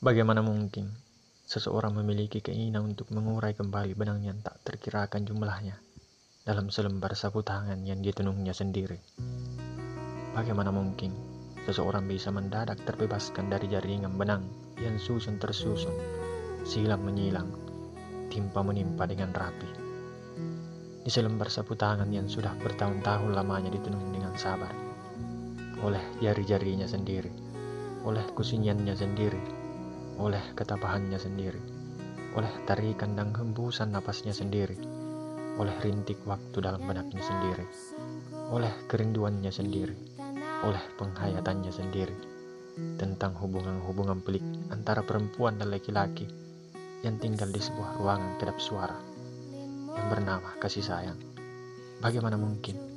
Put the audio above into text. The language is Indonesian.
Bagaimana mungkin seseorang memiliki keinginan untuk mengurai kembali benang yang tak terkirakan jumlahnya dalam selembar sapu tangan yang ditenungnya sendiri? Bagaimana mungkin seseorang bisa mendadak terbebaskan dari jaringan benang yang susun tersusun, silang menyilang, timpa menimpa dengan rapi? Di selembar sapu tangan yang sudah bertahun-tahun lamanya ditenung dengan sabar oleh jari-jarinya sendiri, oleh kusinyannya sendiri, oleh ketabahannya sendiri, oleh tarikan dan hembusan napasnya sendiri, oleh rintik waktu dalam benaknya sendiri, oleh kerinduannya sendiri, oleh penghayatannya sendiri, tentang hubungan-hubungan pelik antara perempuan dan laki-laki yang tinggal di sebuah ruangan kedap suara yang bernama kasih sayang. Bagaimana mungkin